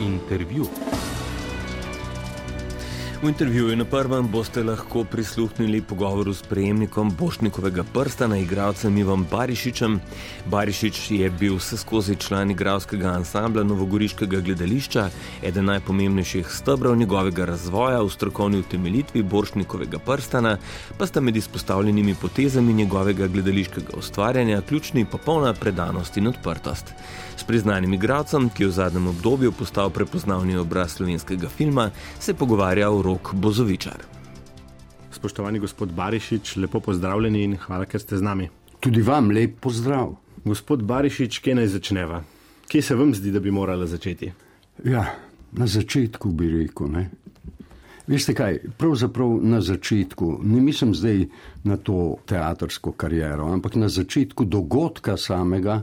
Intervju. V intervjuju na prvem boste lahko prisluhnili pogovoru s prejemnikom Bošnikovega prsta na igralcem Ivom Barišičem. Barišič je bil vse skozi član igralskega ansambla Novogoriškega gledališča, eden najpomembnejših stebrov njegovega razvoja v strokovni utemeljitvi Bošnikovega prstana, pa sta med izpostavljenimi potezami njegovega gledališkega ustvarjanja ključni popolna predanost in odprtost. S priznanim igralcem, ki je v zadnjem obdobju postal prepoznavni obraz slovenskega filma, se pogovarja o Rok Bozovičar. Spoštovani gospod Barišič, lepo pozdravljeni in hvala, ker ste z nami. Tudi vam lep pozdrav. Gospod Barišič, kje naj začneva? Kje se vam zdi, da bi morala začeti? Ja, na začetku bi rekel. Ne? Veste kaj, pravzaprav na začetku, ne mislim zdaj na to teatrsko kariero, ampak na začetku dogodka samega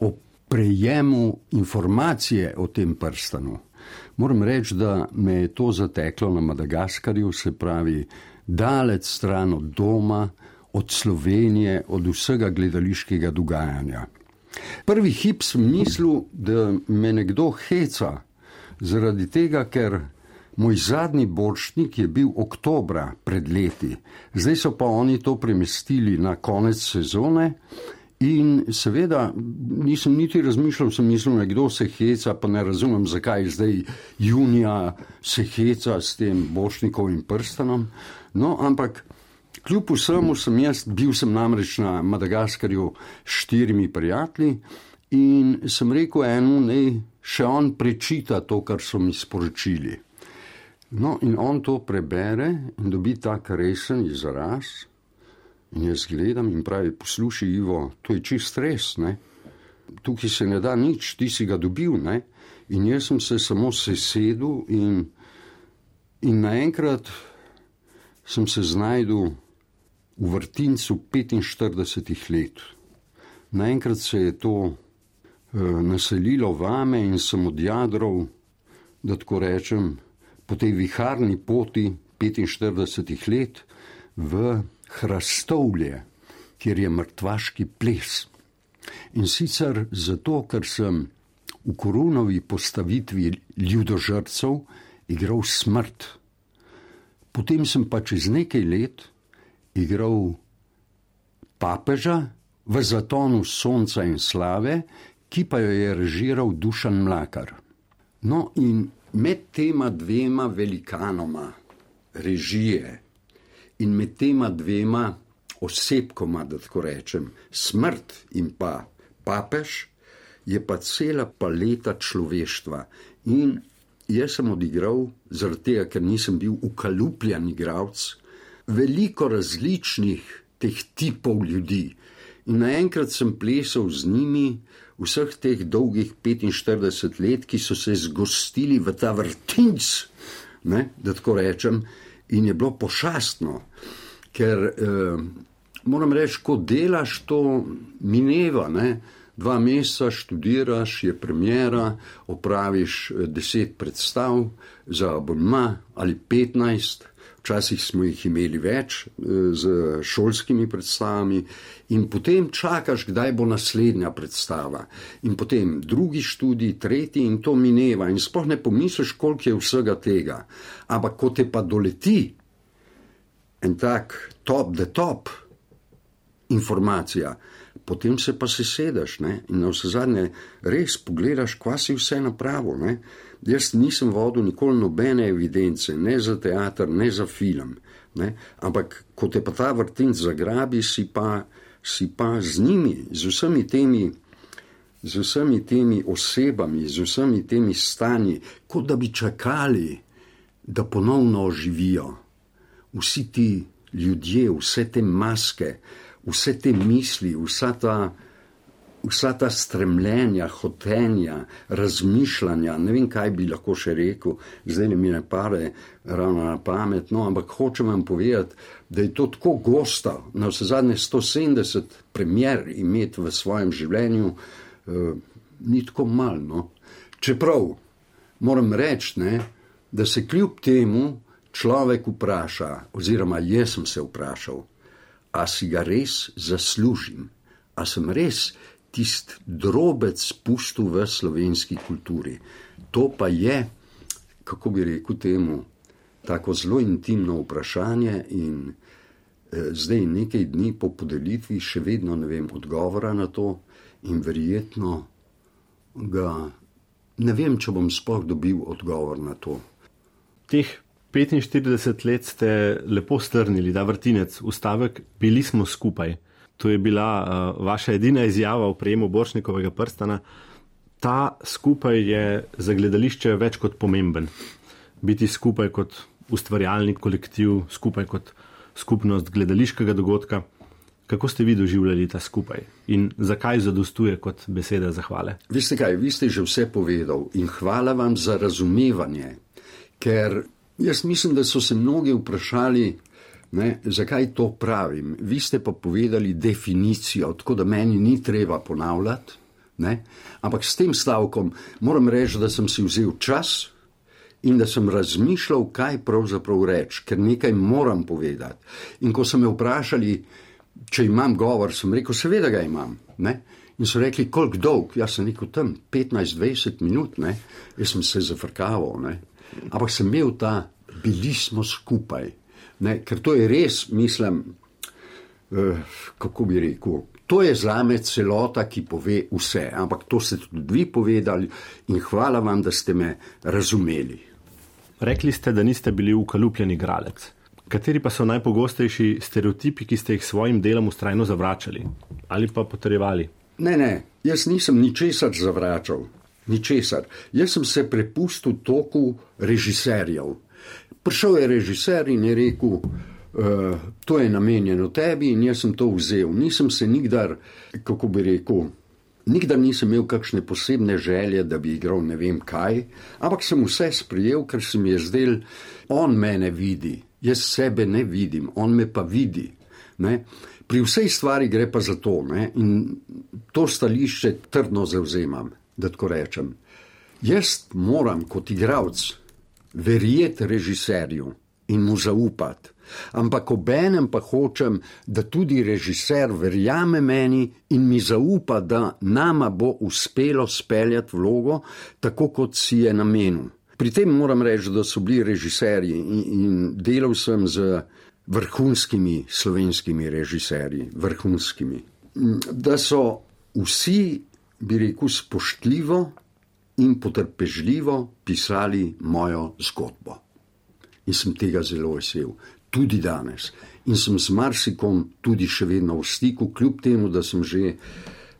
o prejemu informacije o tem prstanu. Moram reči, da me je to zateklo na Madagaskarju, se pravi, daleč stran od doma, od Slovenije, od vsega gledališkega dogajanja. Prvi hip sem mislil, da me nekdo heca, zaradi tega, ker moj zadnji bočnik je bil oktobra pred leti, zdaj so pa oni to premestili na konec sezone In seveda nisem niti razmišljal, sem mislil, da se heca, pa ne razumem, zakaj zdaj junija se heca s tem bošnikovim prstanom. No, ampak kljub vsemu sem jaz, bil sem namreč na Madagaskarju s štirimi prijatelji in sem rekel eno, ne, še on prečita to, kar so mi sporočili. No, in on to prebere in dobi tak resen izraz. In jaz gledam in pravi, poslušaj, Ivo, to je čist res, ne? tukaj se ne da nič, ti si ga dobil. Ne? In jaz sem se samo sesedel in, in naenkrat sem se znašel v vrtincu 45 let. Naenkrat se je to uh, naselilo vame in sem odjadral, da tako rečem, po tej viharni poti 45 let v Hrastovlje, kjer je mrtvaški ples. In sicer zato, ker sem v koronovi postavitvi ljudožrcev igral smrt. Potem sem pa čez nekaj let igral papeža v zatonu sonca in slave, ki pa jo je režiral Dušan Mlakar. No, in med tema dvema velikanoma režije, in med tema dvema osebkoma, da tako rečem, smrt in pa papež, je pa cela paleta človeštva. In jaz sem odigral, zaradi tega, ker nisem bil ukalupljen igralec, veliko različnih teh tipov ljudi. In naenkrat sem plesal z njimi vseh teh dolgih 45 let, ki so se zgostili v ta vrtinc, ne, da tako rečem, in je bilo pošastno, ker eh, moram reči, ko delaš, to mineva. Ne? Dva meseca študiraš, je premjera, opraviš eh, deset predstav za abonma ali petnajst. Včasih smo jih imeli več eh, z šolskimi predstavami, in potem čakaš, kdaj bo naslednja predstava, in potem drugi študij, tretji, in to mineva, in sploh ne pomisliš, koliko je vsega tega. Ampak ko te pa doleti en tak top, the top informacija, potem se pa sesedeš ne? in na vse zadnje res pogledaš, kva si vse napravo. Ne? Jaz nisem vodil nikoli nobene evidence, ne za teater, ne za film. Ne? Ampak, ko te pa ta vrtinc zagrabi, si pa, si pa z njimi, z vsemi temi, z vsemi temi osebami, z vsemi temi stanji, kot da bi čakali, da ponovno oživijo. Vsi ti ljudje, vse te maske, vse te misli, vsa ta vsa ta stremljenja, hotenja, razmišljanja, ne vem, kaj bi lahko še rekel, zdaj mi ne pare ravno na pamet, no, ampak hočem vam povedati, da je to tako gosta, na vse zadnje 170 premjer imeti v svojem življenju, eh, ni tako malo. No. Čeprav moram reči, da se kljub temu človek vpraša, oziroma jaz sem se vprašal, a si ga res zaslužim, a sem res tisti drobec spustil v slovenski kulturi. to pa je, kako bi rekel temu, tako zelo intimno vprašanje in eh, zdaj nekaj dni po podelitvi še vedno ne vem odgovora na to in verjetno ga ne vem, če bom sploh dobil odgovor na to. Teh 45 let ste lepo strnili, da vrtinec, ustavek, bili smo skupaj. To je bila uh, vaša edina izjava v prejemu Boršnikovega prstana. Ta skupaj je za gledališče več kot pomemben. Biti skupaj kot ustvarjalni kolektiv, skupaj kot skupnost gledališkega dogodka. Kako ste vi doživljali ta skupaj in zakaj zadostuje kot beseda zahvale? Veste kaj, vi ste že vse povedal in hvala vam za razumevanje, ker jaz mislim, da so se mnogi vprašali, ne, zakaj to pravim. Vi ste pa povedali definicijo, tako da meni ni treba ponavljati, ne, ampak s tem stavkom moram reči, da sem si vzel čas in da sem razmišljal, kaj pravzaprav reči, ker nekaj moram povedati. In ko so me vprašali, če imam govor, sem rekel, seveda ga imam. Ne? In so rekli, koliko dolg, jaz sem rekel tam 15-20 minut, ne? jaz sem se zafrkaval. Ne? Ampak sem imel ta, bili smo skupaj. Ne? Ker to je res, mislim, uh, kako bi rekel. To je za me celota, ki pove vse, ampak to ste tudi vi povedali in hvala vam, da ste me razumeli. Rekli ste, da niste bili ukalupljen igralec. Kateri pa so najpogostejši stereotipi, ki ste jih s svojim delom ustrajno zavračali ali pa potrjevali? Ne, ne, jaz nisem ničesar zavračal, ničesar. Jaz sem se prepustil toku režiserjev. Prišel je režiser in je rekel, uh, to je namenjeno tebi in jaz sem to vzel. Nisem se nikdar, kako bi rekel, nikdar nisem imel kakšne posebne želje, da bi igral ne vem kaj, ampak sem vse sprijel, ker se mi je zdel, on mene vidi. Jaz sebe ne vidim, on me pa vidi. Ne? Pri vsej stvari gre pa za to ne? in to stališče trdno zauzemam, da tako rečem. Jaz moram kot igralec verjeti režiserju in mu zaupati, ampak obenem pa hočem, da tudi režiser verjame meni in mi zaupa, da nama bo uspelo speljati vlogo tako, kot si je namenil. Pri tem moram reči, da so bili režiserji in, in delal sem z vrhunskimi slovenskimi režiserji, vrhunskimi. Da so vsi, bi rekel, spoštljivo in potrpežljivo pisali mojo zgodbo. In sem tega zelo vesel, tudi danes. In sem z marsikom tudi še vedno v stiku, kljub temu, da sem že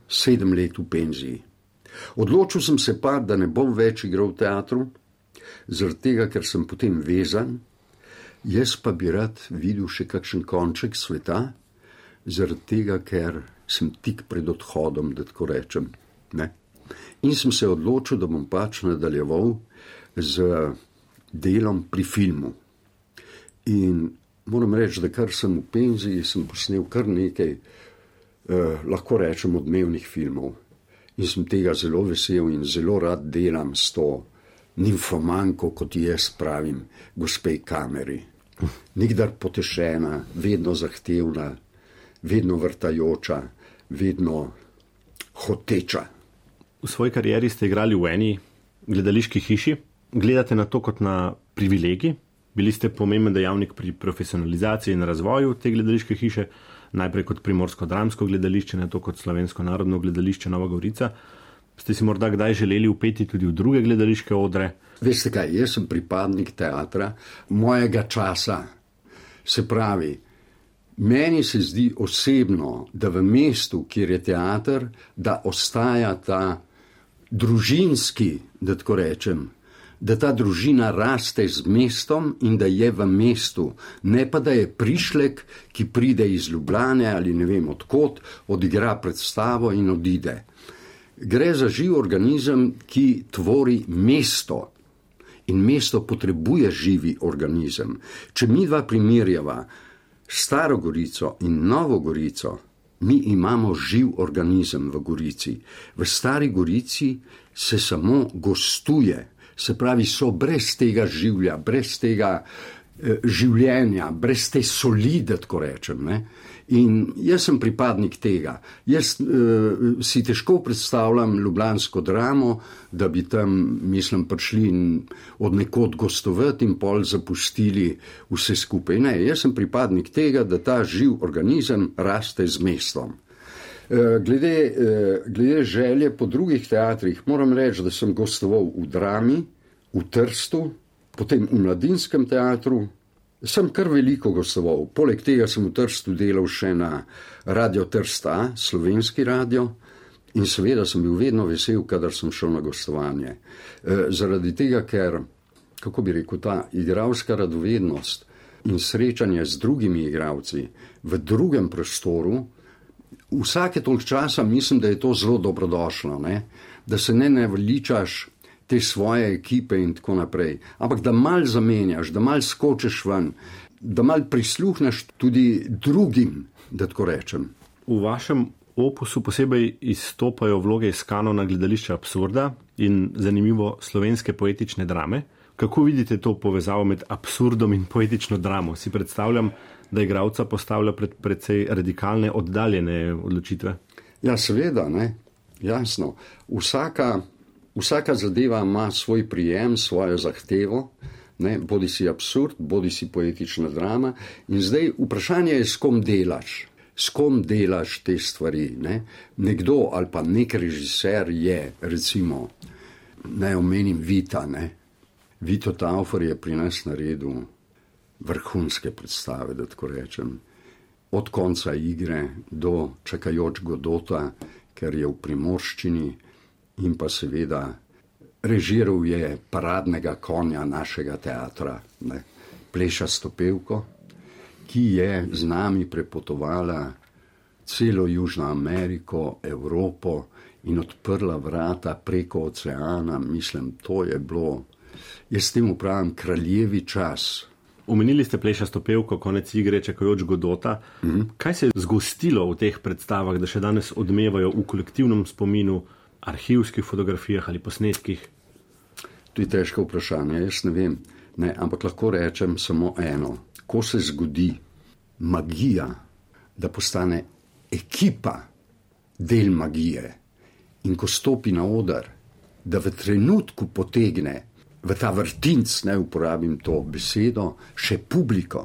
sedem let v penziji. Odločil sem se pa, da ne bom več igral v teatru, zaradi tega, ker sem potem vezan, jaz pa bi rad videl še kakšen konček sveta, zaradi tega, ker sem tik pred odhodom, da tako rečem. Ne? In sem se odločil, da bom pač nadaljeval z delom pri filmu. In moram reči, da kar sem v penziji, sem posnel kar nekaj, eh, lahko rečem, odmevnih filmov. In sem tega zelo vesel in zelo rad delam s to nimfomanko, kot jaz pravim, gospe kameri. Nikdar potešena, vedno zahtevna, vedno vrtajoča, vedno hoteča. V svoji karieri ste igrali v eni gledališki hiši. Gledate na to kot na privilegij? Bili ste pomemben dejavnik pri profesionalizaciji in razvoju te gledališke hiše, najprej kot primorsko-dramsko gledališče, na to kot slovensko narodno gledališče Nova Gorica. Ste si morda kdaj želeli upeti tudi v druge gledališke odre? Veste kaj, jaz sem pripadnik teatra mojega časa. Se pravi, meni se zdi osebno, da v mestu, kjer je teater, da ostaja ta družinski, da tako rečem, da ta družina raste z mestom in da je v mestu, ne pa da je prišlek, ki pride iz Ljubljane ali ne vem odkot, odigra predstavo in odide. Gre za živ organizem, ki tvori mesto. In mesto potrebuje živi organizem. Če mi dva primerjava Staro Gorico in Novo Gorico, mi imamo živ organizem v Gorici. V Stari Gorici se samo gostuje, se pravi, so brez tega življa, brez tega eh, življenja, brez te solide, tako rečem. Ne? In jaz sem pripadnik tega. Jaz uh, si težko predstavljam ljubljansko dramo, da bi tam, mislim, prišli od nekod gostovati in pol zapustili vse skupaj. Ne, jaz sem pripadnik tega, da ta živ organizem raste z mestom. Uh, glede, uh, glede želje po drugih teatrih, moram reči, da sem gostoval v drami, v Trstu, potem v mladinskem teatru, Sem kar veliko gostoval, poleg tega sem v Trstu delal še na Radio Trsta, slovenski radio, in seveda sem bil vedno vesel, kadar sem šel na gostovanje. E, zaradi tega, ker, kako bi rekel, ta igralska radovednost in srečanje z drugimi igravci v drugem prostoru, vsake toliko časa mislim, da je to zelo dobrodošlo, ne? da se ne navličaš te svoje ekipe in tako naprej. Ampak da mal zamenjaš, da mal skočiš ven, da mal prisluhneš tudi drugim, da tako rečem. V vašem opusu posebej izstopajo vloge iz kanona gledališča absurda in zanimivo slovenske poetične drame. Kako vidite to povezavo med absurdom in poetično dramo? Si predstavljam, da igralca postavlja pred precej radikalne, oddaljene odločitve? Ja, seveda, ne. Jasno. Vsaka Vsaka zadeva ima svoj prijem, svojo zahtevo, ne, bodi si absurd, bodi si poetična drama. In zdaj vprašanje je, s kom delaš, s kom delaš te stvari. Ne. Nekdo ali pa nek režiser je, recimo, naj omenim Vita. Ne. Vito Taufer je pri nas naredil vrhunske predstave, da tako rečem. Od konca igre do čakajoč Godota, ker je v primorščini in pa seveda režiral je paradnega konja našega teatra, ne, Pleša Stopevko, ki je z nami prepotovala celo Južno Ameriko, Evropo in odprla vrata preko oceana. Mislim, to je bilo, jaz temu pravim, kraljevi čas. Omenili ste Pleša Stopevko, konec igre, čakajoč Godota. Mm -hmm. Kaj se je zgostilo v teh predstavah, da še danes odmevajo v kolektivnem spominu? Arhivskih fotografijah ali posnetkih? To je težko vprašanje, jaz ne vem. Ne, ampak lahko rečem samo eno. Ko se zgodi magija, da postane ekipa del magije in ko stopi na oder, da v trenutku potegne v ta vrtinc, ne uporabim to besedo, še publiko,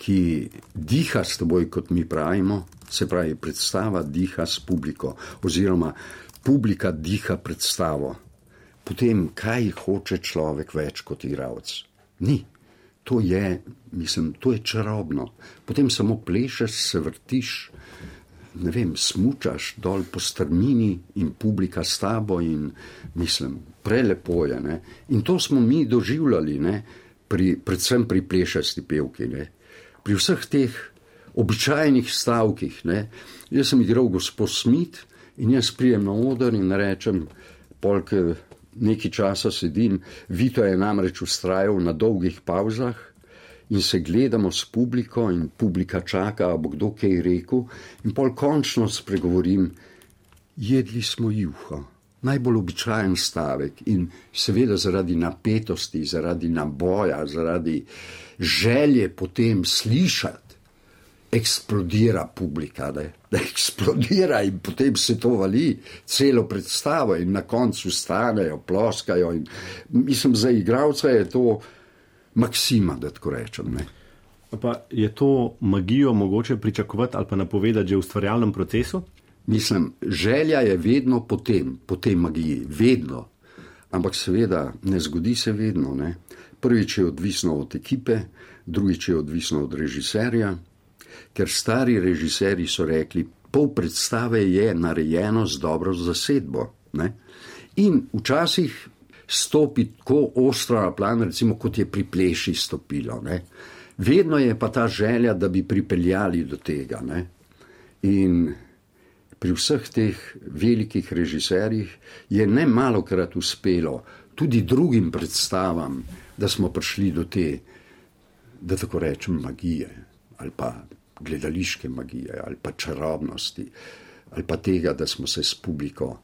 ki diha s teboj, kot mi pravimo, se pravi, predstava diha s publiko, oziroma publika diha predstavo, potem kaj hoče človek več kot igralec? Ni. To je, mislim, to je čarobno. Potem samo plešeš, se vrtiš, ne vem, smučaš dol po strmini in publika s tabo in mislim, prelepo je. Ne? In to smo mi doživljali, ne? pri, predvsem pri plešasti pevki, ne? pri vseh teh običajnih stavkih. Ne? Jaz sem igral gospod Smith, In jaz prijem na oder in rečem, polk nekaj časa sedim, Vito je namreč ustrajal na dolgih pauzah in se gledamo s publiko in publika čaka, bo kdo kaj rekel in pol končno spregovorim, jedli smo juho. Najbolj običajen stavek in seveda zaradi napetosti, zaradi naboja, zaradi želje potem slišati eksplodira publika, da, da eksplodira in potem se to vali, celo predstavo in na koncu stanejo, ploskajo. In, mislim, za igralca je to maksima, da tako rečem. Ne. Pa je to magijo mogoče pričakovati ali pa napovedati že v ustvarjalnem procesu? Mislim, želja je vedno potem, po tej magiji, vedno. Ampak seveda ne zgodi se vedno. Ne. Prvič je odvisno od ekipe, drugič je odvisno od režiserja, ker stari režiserji so rekli, pol predstave je narejeno z dobro zasedbo. Ne? In včasih stopi tako ostro na plan, recimo kot je pri pleši stopilo. Ne? Vedno je pa ta želja, da bi pripeljali do tega. Ne? In pri vseh teh velikih režiserjih je ne malo krat uspelo, tudi drugim predstavam, da smo prišli do te, da tako rečem, magije ali pa gledališke magije ali pa čarobnosti, ali pa tega, da smo se s publiko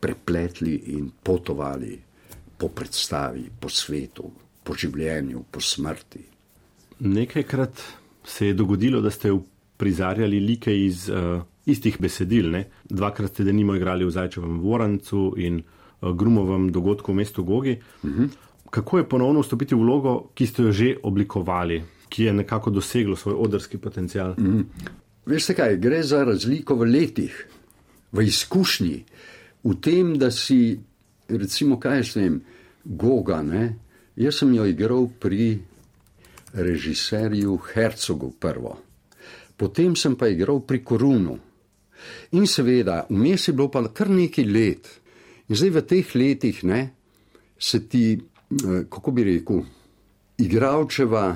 prepletli in potovali po predstavi, po svetu, po življenju, po smrti. Nekajkrat se je dogodilo, da ste prizarjali like iz uh, istih besedil. Ne? Dvakrat ste denimo igrali v Zajčevem Vorancu in uh, Grumovem dogodku v mestu Gogi. Uh -huh. Kako je ponovno vstopiti v vlogo, ki ste jo že oblikovali, ki je nekako doseglo svoj odrski potencial? -huh. Veste kaj, gre za razliko v letih, v izkušnji, v tem, da si, recimo, kaj s tem, Goga, ne? jaz sem jo igral pri režiserju Hercogu prvo potem sem pa igral pri Korunu. In seveda, vmes je bilo pa kar nekaj let. In zdaj v teh letih ne, se ti, eh, kako bi rekel, igravčeva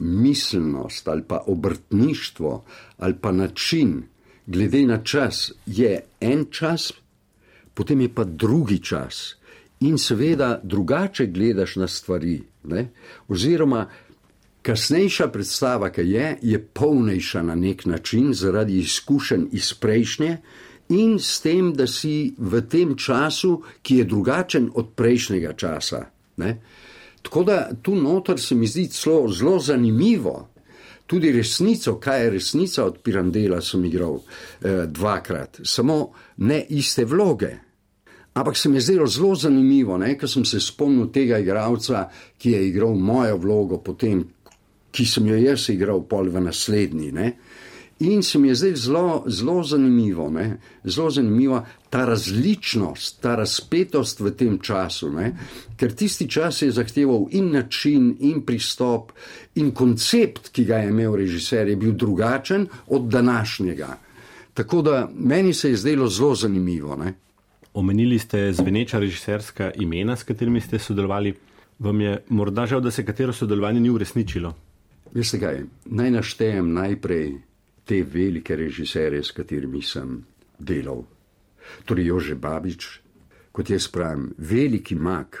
miselnost ali pa obrtništvo ali pa način, glede na čas, je en čas, potem je pa drugi čas. In seveda drugače gledaš na stvari. Ne? Oziroma, Kasnejša predstava, ki je, je polnejša na nek način zaradi izkušenj iz prejšnje in s tem, da si v tem času, ki je drugačen od prejšnjega časa. Ne? Tako da tu noter se mi zdi celo zelo zanimivo. Tudi resnico, kaj je resnica od Pirandela, sem igral eh, dvakrat, samo ne iste vloge. Ampak se mi je zdelo zelo zanimivo, ker sem se spomnil tega igralca, ki je igral mojo vlogo potem, ki sem jo jaz igral pol v naslednji. Ne? In se mi je zdaj zelo, zelo zanimivo, ne? zelo zanimiva ta različnost, ta razpetost v tem času, ne? ker tisti čas je zahteval in način, in pristop, in koncept, ki ga je imel režiser, je bil drugačen od današnjega. Tako da meni se je zdelo zelo zanimivo. Ne? Omenili ste zveneča režiserska imena, s katerimi ste sodelovali. Vam je morda žal, da se katero sodelovanje ni uresničilo? Veste kaj, naj naštejem najprej te velike režiserje, s katerimi sem delal. Torej, Jože Babič, kot jaz pravim, veliki mag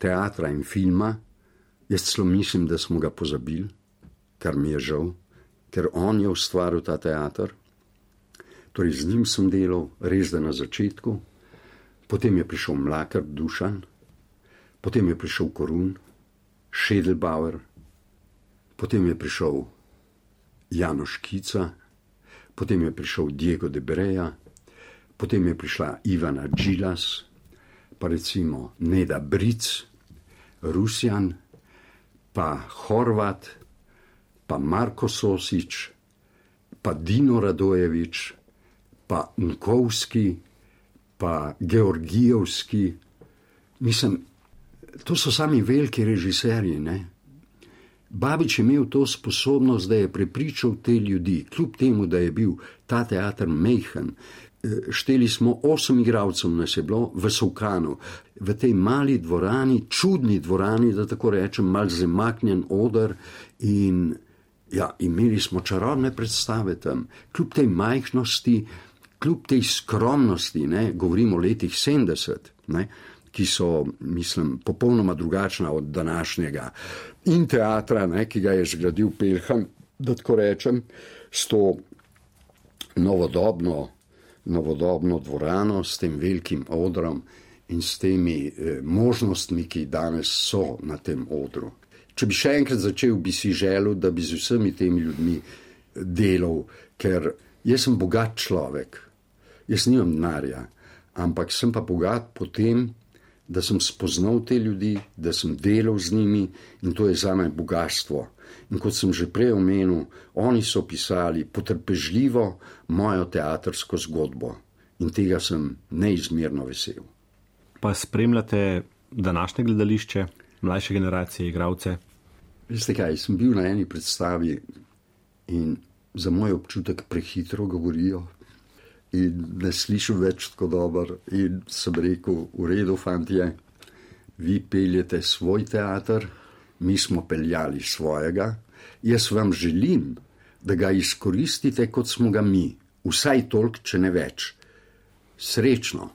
teatra in filma, jaz celo mislim, da smo ga pozabili, kar mi je žal, ker on je ustvaril ta teater. Torej, z njim sem delal, res da na začetku, potem je prišel Mlaker Dušan, potem je prišel Korun, Šedelbauer, Potem je prišel Janoš Kica, potem je prišel Diego de Breja, potem je prišla Ivana Džilas, pa recimo Neda Bric, Rusjan, pa Horvat, pa Marko Sosič, pa Dino Radojevič, pa Nkovski, pa Georgijevski. Mislim, to so sami veliki režiserji, ne? Babič je imel to sposobnost, da je prepričal te ljudi, kljub temu, da je bil ta teater mehen. Eh, šteli smo osem igralcev na seblo v Sokanu, v tej mali dvorani, čudni dvorani, da tako rečem, mal zamaknjen odr in ja, imeli smo čarobne predstave tam, kljub tej majhnosti, kljub tej skromnosti, ne, govorimo o letih 70. Ne, ki so, mislim, popolnoma drugačna od današnjega. In teatra, ne, ki ga je zgradil Pelham, da tako rečem, s to novodobno, novodobno dvorano, s tem velikim odrom in s temi eh, možnostmi, ki danes so na tem odru. Če bi še enkrat začel, bi si želel, da bi z vsemi temi ljudmi delal, ker jaz sem bogat človek, jaz nimam denarja, ampak sem pa bogat po tem, da sem spoznal te ljudi, da sem delal z njimi in to je za me bogatstvo. In kot sem že prej omenil, oni so pisali potrpežljivo mojo teatrsko zgodbo in tega sem neizmerno vesel. Pa spremljate današnje gledališče, mlajše generacije, igravce? Veste kaj, sem bil na eni predstavi in za moj občutek prehitro govorijo, in ne slišim več tako dobro. In sem rekel, v redu, fantje, vi peljete svoj teater, mi smo peljali svojega. Jaz vam želim, da ga izkoristite, kot smo ga mi, vsaj toliko, če ne več. Srečno.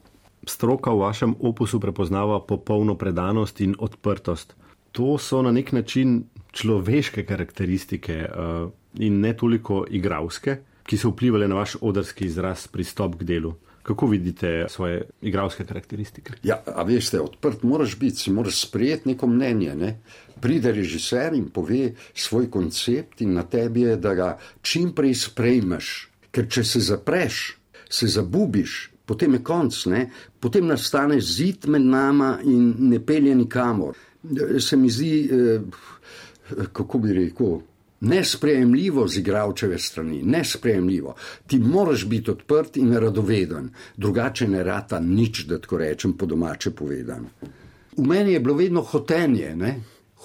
Stroka v vašem opusu prepoznava popolno predanost in odprtost. To so na nek način človeške karakteristike uh, in ne toliko igravske ki so vplivali na vaš odrski izraz, pristop k delu. Kako vidite svoje igralske karakteristike? Ja, a veste, odprt moraš biti, si moraš sprejeti neko mnenje. Ne? Pride režiser in pove svoj koncept, in na tebi je, da ga čim prej sprejmeš. Ker če se zapreš, se zabubiš, potem je konc, ne? potem nastane zid med nama in ne pelje nikamor. Se mi zdi, eh, kako bi rekel, Nesprejemljivo z igralčeve strani, nesprejemljivo. Ti moraš biti odprt in radoveden, drugače ne rata nič, da tako rečem, po domače povedano. V meni je bilo vedno hotenje, ne?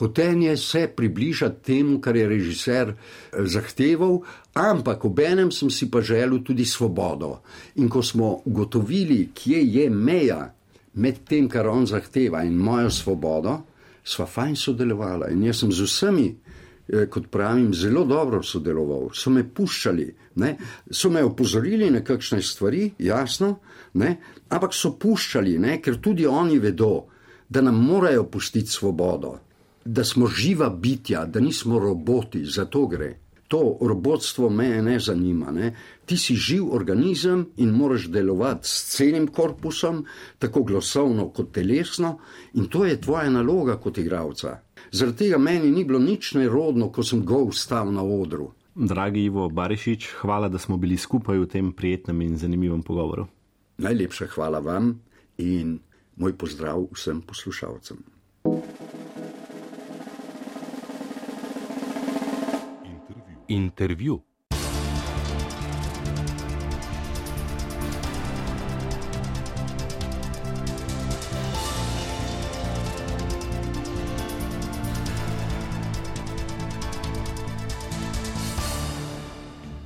hotenje se približati temu, kar je režiser eh, zahteval, ampak ob enem sem si pa želel tudi svobodo. In ko smo ugotovili, kje je meja med tem, kar on zahteva in mojo svobodo, sva fajn sodelovala in jaz sem z vsemi. Eh, kot pravim, zelo dobro sodeloval, so me puščali, ne? so me opozorili na kakšne stvari, jasno, ne? ampak so puščali, ne? ker tudi oni vedo, da nam morajo pustiti svobodo, da smo živa bitja, da nismo roboti, za to gre. To robotstvo me ne zanima. Ne? Ti si živ organizem in moraš delovati s celim korpusom, tako glasovno kot telesno, in to je tvoja naloga kot igralca. Zaradi tega meni ni bilo nič nerodno, ko sem go vstal na odru. Dragi Ivo Barišič, hvala, da smo bili skupaj v tem prijetnem in zanimivem pogovoru. Najlepša hvala vam in moj pozdrav vsem poslušalcem. Intervju.